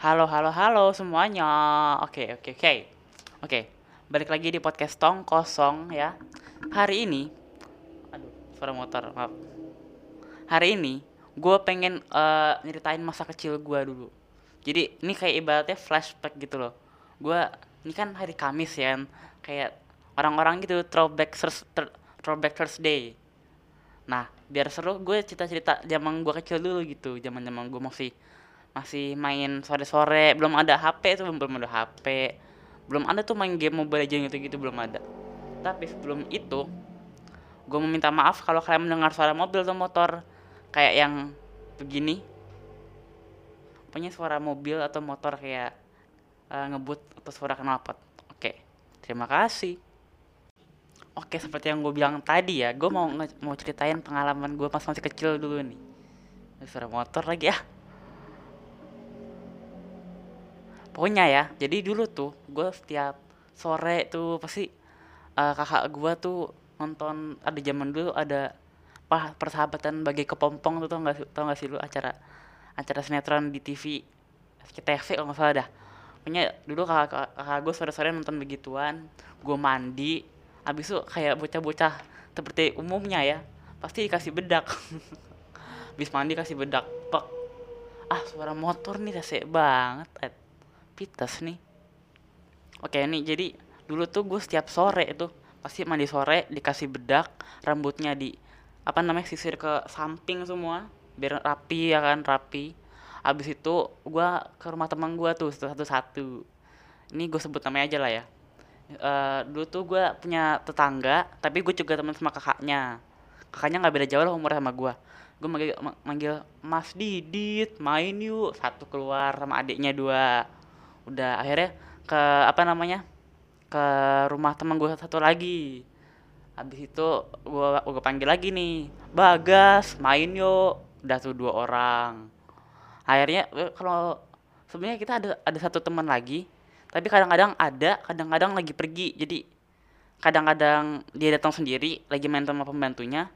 Halo, halo, halo semuanya. Oke, oke, oke. Oke, balik lagi di podcast Tong Kosong ya. Hari ini, aduh, suara motor, maaf. Hari ini, gue pengen eh, nyeritain masa kecil gue dulu. Jadi, ini kayak ibaratnya flashback gitu loh. Gue, ini kan hari Kamis ya, kan. kayak orang-orang gitu, throwback, Thur- throwback Thursday. Nah, biar seru, gue cerita-cerita zaman gue kecil dulu gitu, zaman-zaman gue masih masih main sore-sore, belum ada HP tuh, belum ada HP, belum ada tuh main game Mobile Legends gitu-gitu belum ada. Tapi sebelum itu, gue mau minta maaf kalau kalian mendengar suara mobil atau motor kayak yang begini. Punya suara mobil atau motor kayak eh, ngebut atau suara knalpot. Oke, terima kasih. Oke, seperti yang gue bilang tadi ya, gue mau mau ceritain pengalaman gue pas masih kecil dulu nih. Suara motor lagi ya. Pokoknya ya, jadi dulu tuh gue setiap sore tuh pasti eh, kakak gue tuh nonton ada zaman dulu ada persahabatan bagi kepompong tuh tau gak, tau gak sih lu acara acara sinetron di TV SCTV kalau nggak salah dah. Pokoknya dulu kakak, kakak gue sore-sore nonton begituan, gue mandi, abis itu kayak bocah-bocah seperti umumnya ya, pasti dikasih bedak. Habis mandi kasih bedak, pek. Ah suara motor nih rese banget, pites nih. Oke nih jadi dulu tuh gue setiap sore itu pasti mandi sore dikasih bedak rambutnya di apa namanya sisir ke samping semua biar rapi ya kan rapi. Abis itu gue ke rumah teman gue tuh satu-satu. Ini gue sebut namanya aja lah ya. Eh, dulu tuh gue punya tetangga tapi gue juga teman sama kakaknya. Kakaknya nggak beda jauh lah umurnya sama gue gue manggil, ma- manggil Mas Didit main yuk. Satu keluar sama adiknya dua udah akhirnya ke apa namanya ke rumah teman gue satu lagi. Habis itu gua gua panggil lagi nih Bagas main yuk. Udah tuh dua orang. Akhirnya eh, kalau sebenarnya kita ada ada satu teman lagi tapi kadang-kadang ada kadang-kadang lagi pergi. Jadi kadang-kadang dia datang sendiri lagi main sama pembantunya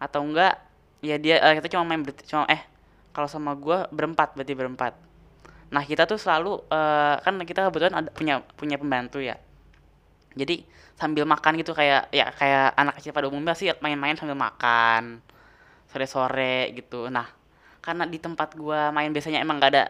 atau enggak ya dia eh, kita cuma main cuma eh kalau sama gua berempat berarti berempat nah kita tuh selalu eh, kan kita kebetulan ada punya punya pembantu ya. Jadi sambil makan gitu kayak ya kayak anak kecil pada umumnya sih main-main sambil makan sore-sore gitu. Nah karena di tempat gua main biasanya emang nggak ada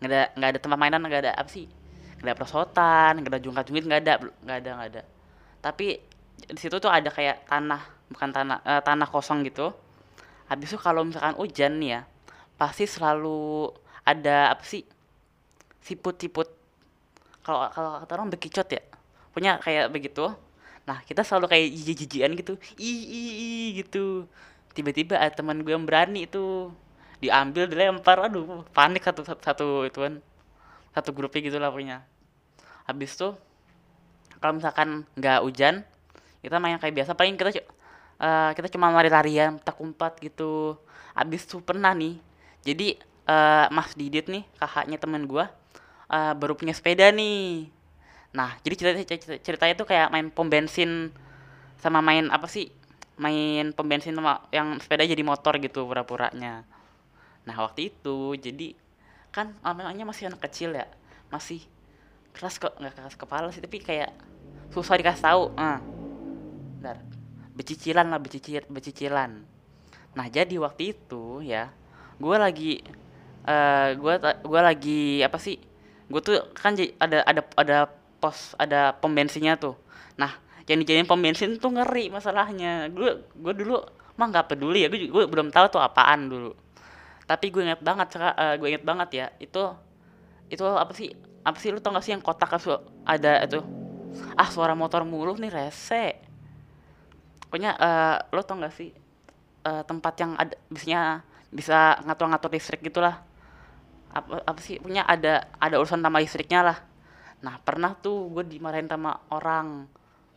nggak ada nggak ada tempat mainan nggak ada apa sih nggak ada perosotan nggak ada jungkat-jungkit nggak ada nggak ada nggak ada. Tapi di situ tuh ada kayak tanah bukan tanah eh, tanah kosong gitu. Habis itu kalau misalkan hujan nih ya pasti selalu ada apa sih siput-siput. Kalau kalau kata orang bekicot ya. Punya kayak begitu. Nah kita selalu kayak jijik-jijikan gitu. Ih ih ih gitu. Tiba-tiba ada teman gue yang berani itu. Diambil dilempar. Aduh panik satu satu, satu itu kan. Satu grupnya gitu lah punya habis tuh kalau misalkan nggak hujan kita main kayak biasa. Paling kita eh, kita cuma lari-larian tak umpat gitu. Habis tuh pernah nih. Jadi eh, Mas Didit nih kakaknya temen gua eh, baru punya sepeda nih. Nah jadi cerita, cerita ceritanya tuh kayak main pom bensin sama main apa sih? Main pom bensin sama yang sepeda jadi motor gitu pura-puranya. Nah waktu itu jadi kan namanya masih anak kecil ya masih keras kok nggak keras kepala sih tapi kayak susah dikasih tahu. Ah bentar. Becicilan lah becicir becicilan. Nah jadi waktu itu ya gue lagi eh gue gue lagi apa sih gue tuh kan ada ada ada pos ada pom bensinnya tuh. Nah yang dijadiin pom bensin tuh ngeri masalahnya. Gue gue dulu mah nggak peduli ya gue gue belum tahu tuh apaan dulu. Tapi gue inget banget Saka- eh, gue inget banget ya itu itu apa sih apa sih lu tau gak sih yang kotak ada itu? Ah suara motor mulu nih rese. Pokoknya eh lo tau gak sih eh, tempat yang ada biasanya bisa ngatur-ngatur listrik gitulah apa apa sih punya ada ada urusan sama listriknya lah. Nah pernah tuh gue dimarahin sama orang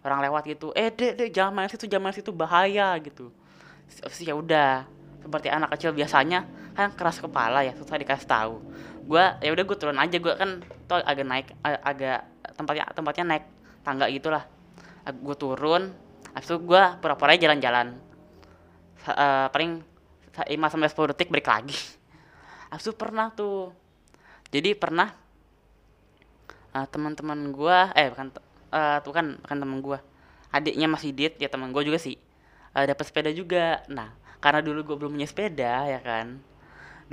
orang lewat gitu. Eh dek dek jangan main situ jangan main situ bahaya gitu. Sih ya udah. Seperti anak kecil biasanya kan keras kepala ya susah dikasih tahu. Gua ya udah gue turun aja gua kan tuh agak naik agak tempatnya tempatnya naik tangga gitulah gue turun habis itu gua pura-pura jalan-jalan. Eh, paling 5 sampai 10 detik balik lagi habis itu pernah tuh. Jadi pernah uh, teman-teman gua eh bukan uh, tuh kan kan teman gua. Adiknya masih dit ya teman gua juga sih. Uh, dapat sepeda juga. Nah karena dulu gua belum punya sepeda ya kan.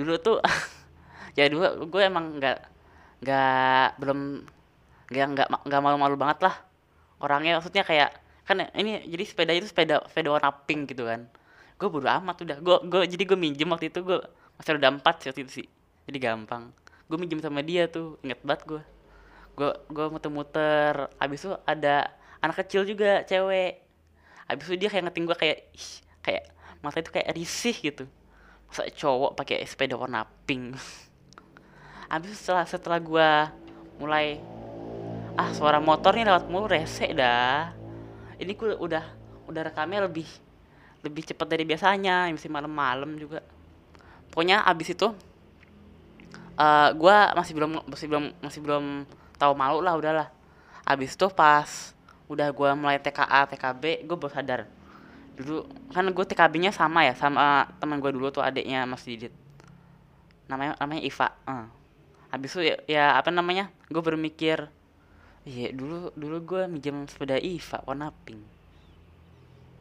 Dulu tuh ya dulu gue emang nggak nggak belum nggak nggak nggak malu-malu banget lah. Orangnya maksudnya kayak kan ini jadi sepeda itu sepeda sepeda warna pink gitu kan. Gue bodo amat udah. Gue gue jadi gue minjem waktu itu gue masih udah empat sih waktu itu sih. Jadi gampang. Gue minjem sama dia tuh. Inget banget gue gue gue muter-muter. Abis itu ada anak kecil juga cewek. Abis itu dia kayak ngeting gue kayak ih, kayak mata itu kayak risih gitu. Masa cowok pakai sepeda warna pink. Abis setelah setelah gue mulai ah suara motor nih lewat mulu rese dah. Ini gue udah udah rekamnya lebih lebih cepat dari biasanya. Masih malam-malam juga pokoknya abis itu uh, gue masih belum masih belum masih belum tahu malu lah udahlah. Abis itu pas udah gue mulai TKA TKB gue baru sadar. Dulu kan gue TKB-nya sama ya sama teman gue dulu tuh adiknya Mas Didit. Namanya namanya Iva uh. habis itu ya, ya apa namanya gue bermikir iya dulu dulu gue minjem sepeda Iva warna pink.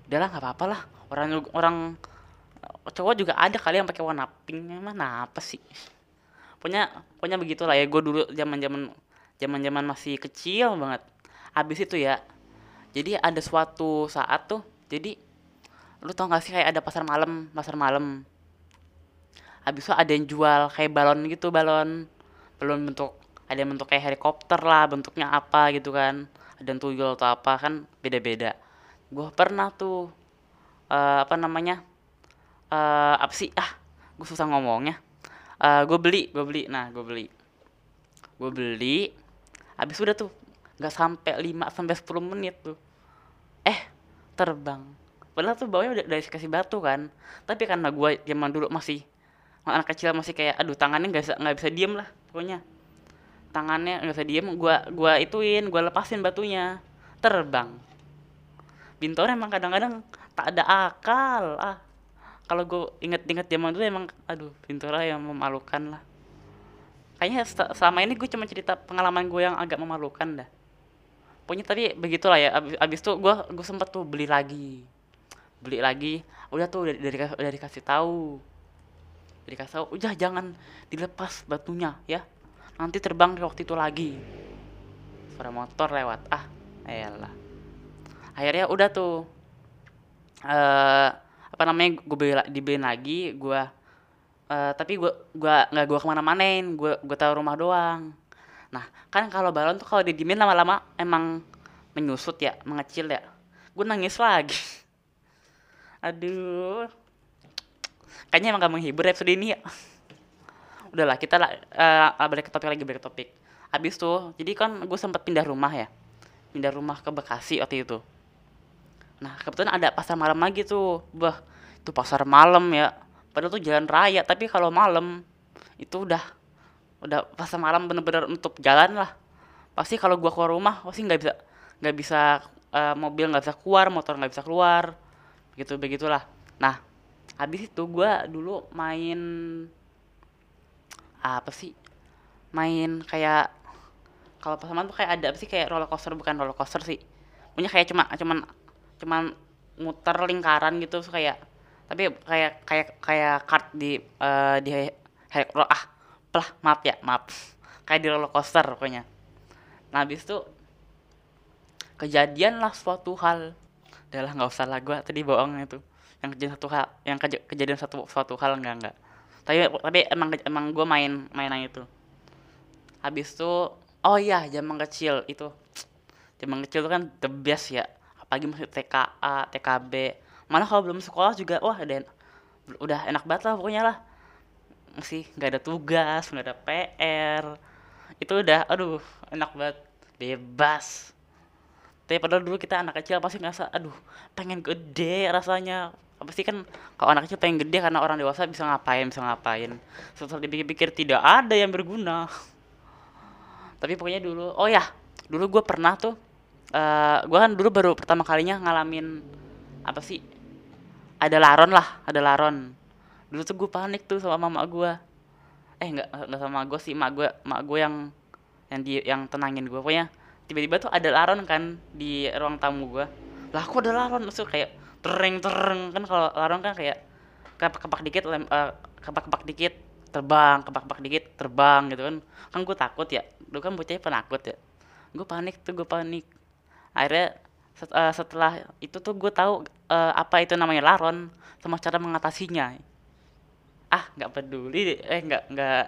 Udahlah nggak apa-apa lah. Orang orang cowok juga ada kali yang pakai warna pink. Mana apa sih? Pokoknya pokoknya begitulah ya. Gue dulu zaman zaman zaman zaman masih kecil banget. Habis itu ya jadi ada suatu saat tuh jadi lu tau gak sih kayak ada pasar malam pasar malam. Habis itu ada yang jual kayak balon gitu balon balon bentuk ada yang bentuk kayak helikopter lah bentuknya apa gitu kan. Ada yang tuyul atau apa kan beda-beda. Gue pernah tuh uh, apa namanya uh, apa sih? Ah gue susah ngomongnya. Uh, gue beli gue beli. Nah gue beli. Gue beli. Habis udah tuh nggak sampai 5 sampai sepuluh menit tuh. Eh terbang. Padahal tuh bawahnya udah dari kasih batu kan. Tapi karena gue zaman dulu masih anak kecil masih kayak aduh tangannya nggak bisa nggak bisa diem lah pokoknya. Tangannya nggak bisa diem gue gua ituin gue lepasin batunya. Terbang. Bintor emang kadang-kadang tak ada akal. Ah kalau gue inget-inget zaman dulu emang aduh Bintora yang memalukan lah. Kayaknya selama ini gue cuma cerita pengalaman gue yang agak memalukan dah. Pokoknya tapi begitulah ya abis, abis itu gue gue sempet tuh beli lagi. Beli lagi udah tuh dikasih, udah dikasih tahu. Udah dikasih tahu udah jangan dilepas batunya ya. Nanti terbang di waktu itu lagi. Suara motor lewat. Ah elah. Akhirnya udah tuh uh, apa namanya gue beli dibeliin lagi gue uh, tapi gue gua nggak gue ke mana-manain gue gue taruh rumah doang. Nah kan kalau balon tuh kalau didimin lama-lama emang menyusut ya mengecil ya. Gue nangis lagi. Aduh. Kayaknya emang gak menghibur episode ini ya. Udahlah kita uh, balik ke topik lagi balik ke topik. Habis tuh jadi kan gue sempat pindah rumah ya. Pindah rumah ke Bekasi waktu itu nah kebetulan ada pasar malam lagi tuh. Bah itu pasar malam ya. Padahal tuh jalan raya tapi kalau malam itu udah udah pasar malam bener-bener untuk jalan lah. Pasti kalau gua keluar rumah pasti nggak bisa nggak bisa uh, mobil nggak bisa keluar motor nggak bisa keluar begitu begitulah. Nah habis itu gue dulu main apa sih? Main kayak kalau pas tuh kayak ada apa sih? Kayak roller coaster bukan roller coaster sih. Punya kayak cuma cuman cuman muter lingkaran gitu so kayak tapi kayak kayak kayak kart di uh, di ah pelah maaf ya maaf. Kayak di roller coaster pokoknya. Nah habis itu kejadian lah suatu hal. Udah lah nggak usah lah gue tadi bohong itu. Yang kejadian satu hal yang kej kejadian satu suatu hal enggak enggak tapi tapi emang emang gue main mainan itu. Habis itu oh iya zaman kecil itu. Zaman kecil itu kan the best ya apalagi masih TKA TKB mana kalau belum sekolah juga wah ada udah enak banget lah pokoknya lah. Masih nggak ada tugas nggak ada PR itu udah aduh enak banget. Bebas. Tapi padahal dulu kita anak kecil pasti ngerasa aduh pengen gede rasanya. Apa sih kan kalau anak kecil pengen gede karena orang dewasa bisa ngapain bisa ngapain. Setelah dipikir-pikir tidak ada yang berguna. Tapi pokoknya dulu oh ya dulu gue pernah tuh uh, eh, gue kan dulu baru pertama kalinya ngalamin apa sih ada laron lah ada laron. Dulu tuh gue panik tuh sama mama gue eh nggak nggak sama gue sih mak gue mak gue yang yang di yang tenangin gue pokoknya tiba-tiba tuh ada laron kan di ruang tamu gue lah kok ada laron? Maksud kayak tereng tereng. Kan kalau laron kan kayak kepak kepak dikit lem, uh, kepak kepak dikit terbang kepak kepak dikit terbang gitu kan. Kan gue takut ya. Lu kan bocahnya penakut ya. Gue panik tuh gue panik akhirnya set, uh, setelah itu tuh gue tahu uh, apa itu namanya laron sama cara mengatasinya. Ah nggak peduli eh nggak nggak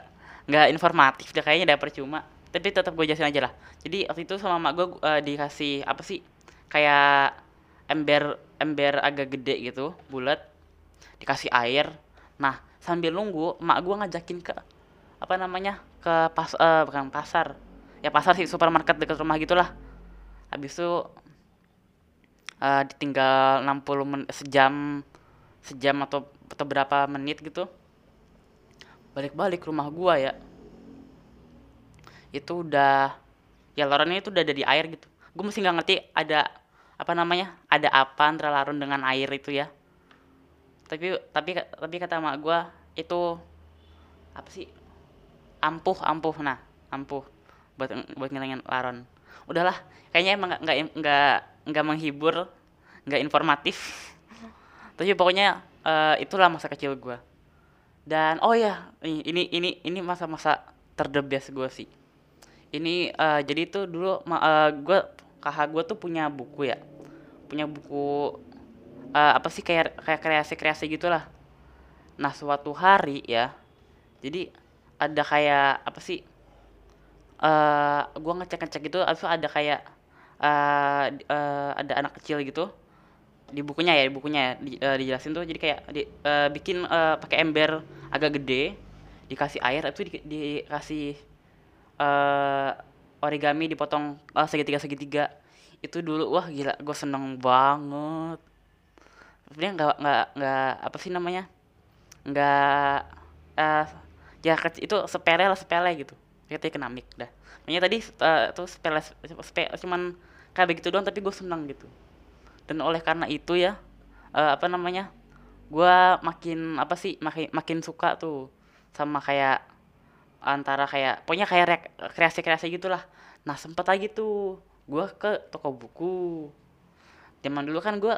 nggak informatif deh kayaknya udah percuma. Tapi tetap gue jelasin aja lah. Jadi waktu itu sama mak gue uh, dikasih apa sih kayak ember ember agak gede gitu bulat dikasih air. Nah sambil nunggu mak gue ngajakin ke apa namanya ke pas uh, bukan pasar. Ya pasar sih supermarket dekat rumah gitulah habis itu uh, ditinggal 60 men sejam sejam atau atau berapa menit gitu balik-balik rumah gua ya. Itu udah ya laronnya itu udah ada di air gitu. Gue mesti nggak ngerti ada apa namanya ada apa antara laron dengan air itu ya. Tapi tapi tapi kata mak gue itu apa sih ampuh ampuh. Nah ampuh buat buat ngilangin laron udahlah kayaknya emang nggak nggak nggak menghibur nggak informatif tapi pokoknya uh, itulah masa kecil gue dan oh ya ini ini ini masa-masa terdebes gue sih ini uh, jadi tuh dulu uh, eh, gue kakak gue tuh punya buku ya punya buku uh, apa sih kayak kayak kreasi-kreasi gitulah. Nah, suatu hari ya. Jadi ada kayak apa sih? Uh, gua ngecek-ngecek gitu, abis itu ada kayak uh, uh, ada anak kecil gitu di bukunya ya, di bukunya ya, di, uh, dijelasin tuh jadi kayak di, uh, bikin uh, pakai ember agak gede, dikasih air, itu di, dikasih uh, origami dipotong uh, segitiga segitiga. Itu dulu wah gila, gue seneng banget sebenarnya nggak nggak nggak apa sih namanya nggak uh, ya itu sepele lah sepele gitu kita kena mic dah. Makanya tadi uh, tuh sepele, sepele cuman kayak begitu doang tapi gue senang gitu. Dan oleh karena itu ya uh, apa namanya gue makin apa sih makin makin suka tuh sama kayak antara kayak pokoknya kayak kreasi-kreasi gitulah. Nah sempet lagi tuh gue ke toko buku. Zaman dulu kan gue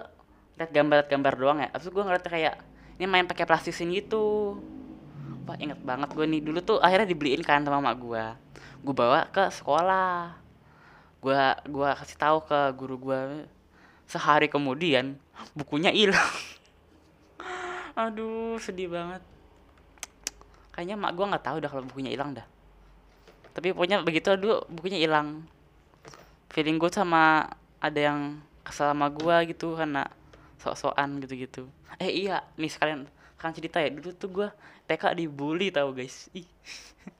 lihat gambar-gambar doang ya abis gue ngeliat kayak ini main pakai plastisin gitu wah inget banget gue nih. Dulu tuh akhirnya dibeliin kan sama mak gue gue bawa ke sekolah. Gue gua kasih tahu ke guru gue sehari kemudian bukunya hilang. Aduh sedih banget. Kayaknya mak gue nggak tahu dah kalau bukunya hilang dah. Tapi pokoknya begitu dulu bukunya hilang. Feeling gue sama ada yang kesel sama gue gitu karena sok-sokan gitu-gitu. Eh iya nih sekalian kan cerita ya. Dulu tuh gue TK dibully tau guys. Ih.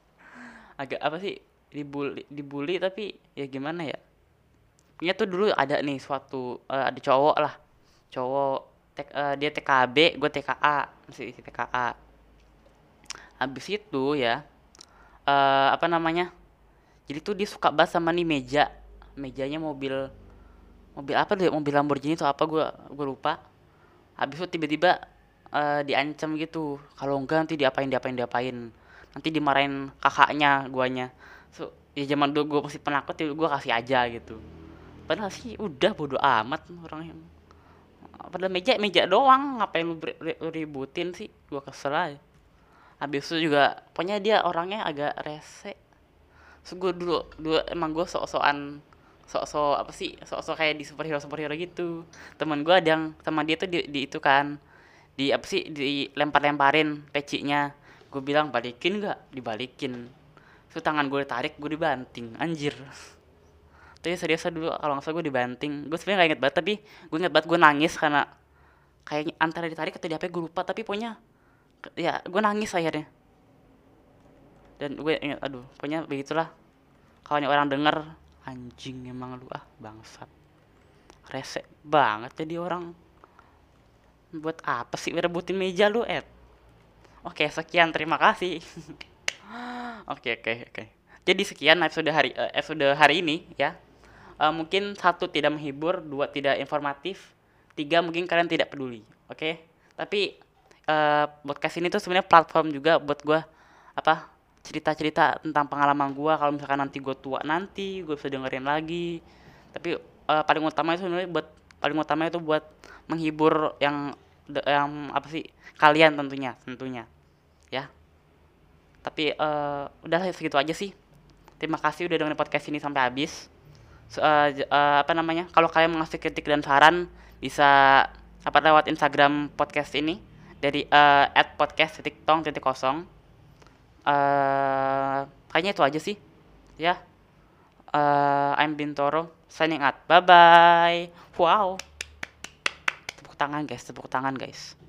Agak apa sih? Dibully dibully tapi ya gimana ya? Punya tuh dulu ada nih suatu uh, ada cowok lah. Cowok tek, uh, dia TKB gue TKA masih TKA habis itu ya uh, apa namanya? Jadi tuh dia suka banget sama nih meja. Mejanya mobil mobil apa deh mobil Lamborghini itu apa gue gue lupa. Habis itu tiba-tiba uh, diancam gitu. Kalau enggak nanti diapain diapain diapain. Nanti dimarahin kakaknya guanya. So ya zaman dulu gue masih penakut ya gue kasih aja gitu. Padahal sih udah bodo amat orang yang padahal meja meja doang. Ngapain lu ributin sih? Gue kesel aja. Habis itu juga pokoknya dia orangnya agak rese. So gue dulu dulu emang gue sok-sokan sok-sok apa sih? Sok-sok kayak di superhero superhero gitu. Teman gue ada yang sama dia tuh di, di itu kan di apa sih dilempar-lemparin pecinya. Gue bilang balikin gak dibalikin. Itu tangan gue tarik gue dibanting. Anjir. Tapi serius dulu kalau nggak salah gue dibanting. Gue sebenarnya gak inget banget tapi gue inget banget gue nangis karena kayak antara ditarik atau diapa gue lupa. Tapi pokoknya ya gue nangis akhirnya. Dan gue inget aduh pokoknya begitulah. Kalau orang denger anjing emang lu ah bangsat. Rese banget jadi orang buat apa sih rebutin meja lu Ed? Oke sekian. Terima kasih. Oke oke oke. Jadi sekian episode hari uh, episode hari ini ya. Uh, mungkin satu tidak menghibur dua tidak informatif tiga mungkin kalian tidak peduli oke? Okay? tapi uh, podcast ini tuh sebenarnya platform juga buat gue apa cerita-cerita tentang pengalaman gua. Kalau misalkan nanti gua tua nanti gue bisa dengerin lagi. Tapi uh, paling utama itu sebenarnya buat paling utama itu buat menghibur yang yang apa sih kalian tentunya tentunya. Ya. Tapi uh, udah segitu aja sih. Terima kasih udah dengerin podcast ini sampai habis. Uh, uh, apa namanya kalau kalian mengasih kritik dan saran bisa apa lewat Instagram podcast ini. Dari uh, at podcast titik tong titik kosong. Uh, kayaknya itu aja sih. Ya. Uh, I'm Bintoro signing out. Bye bye wow tangan guys. Tepuk tangan guys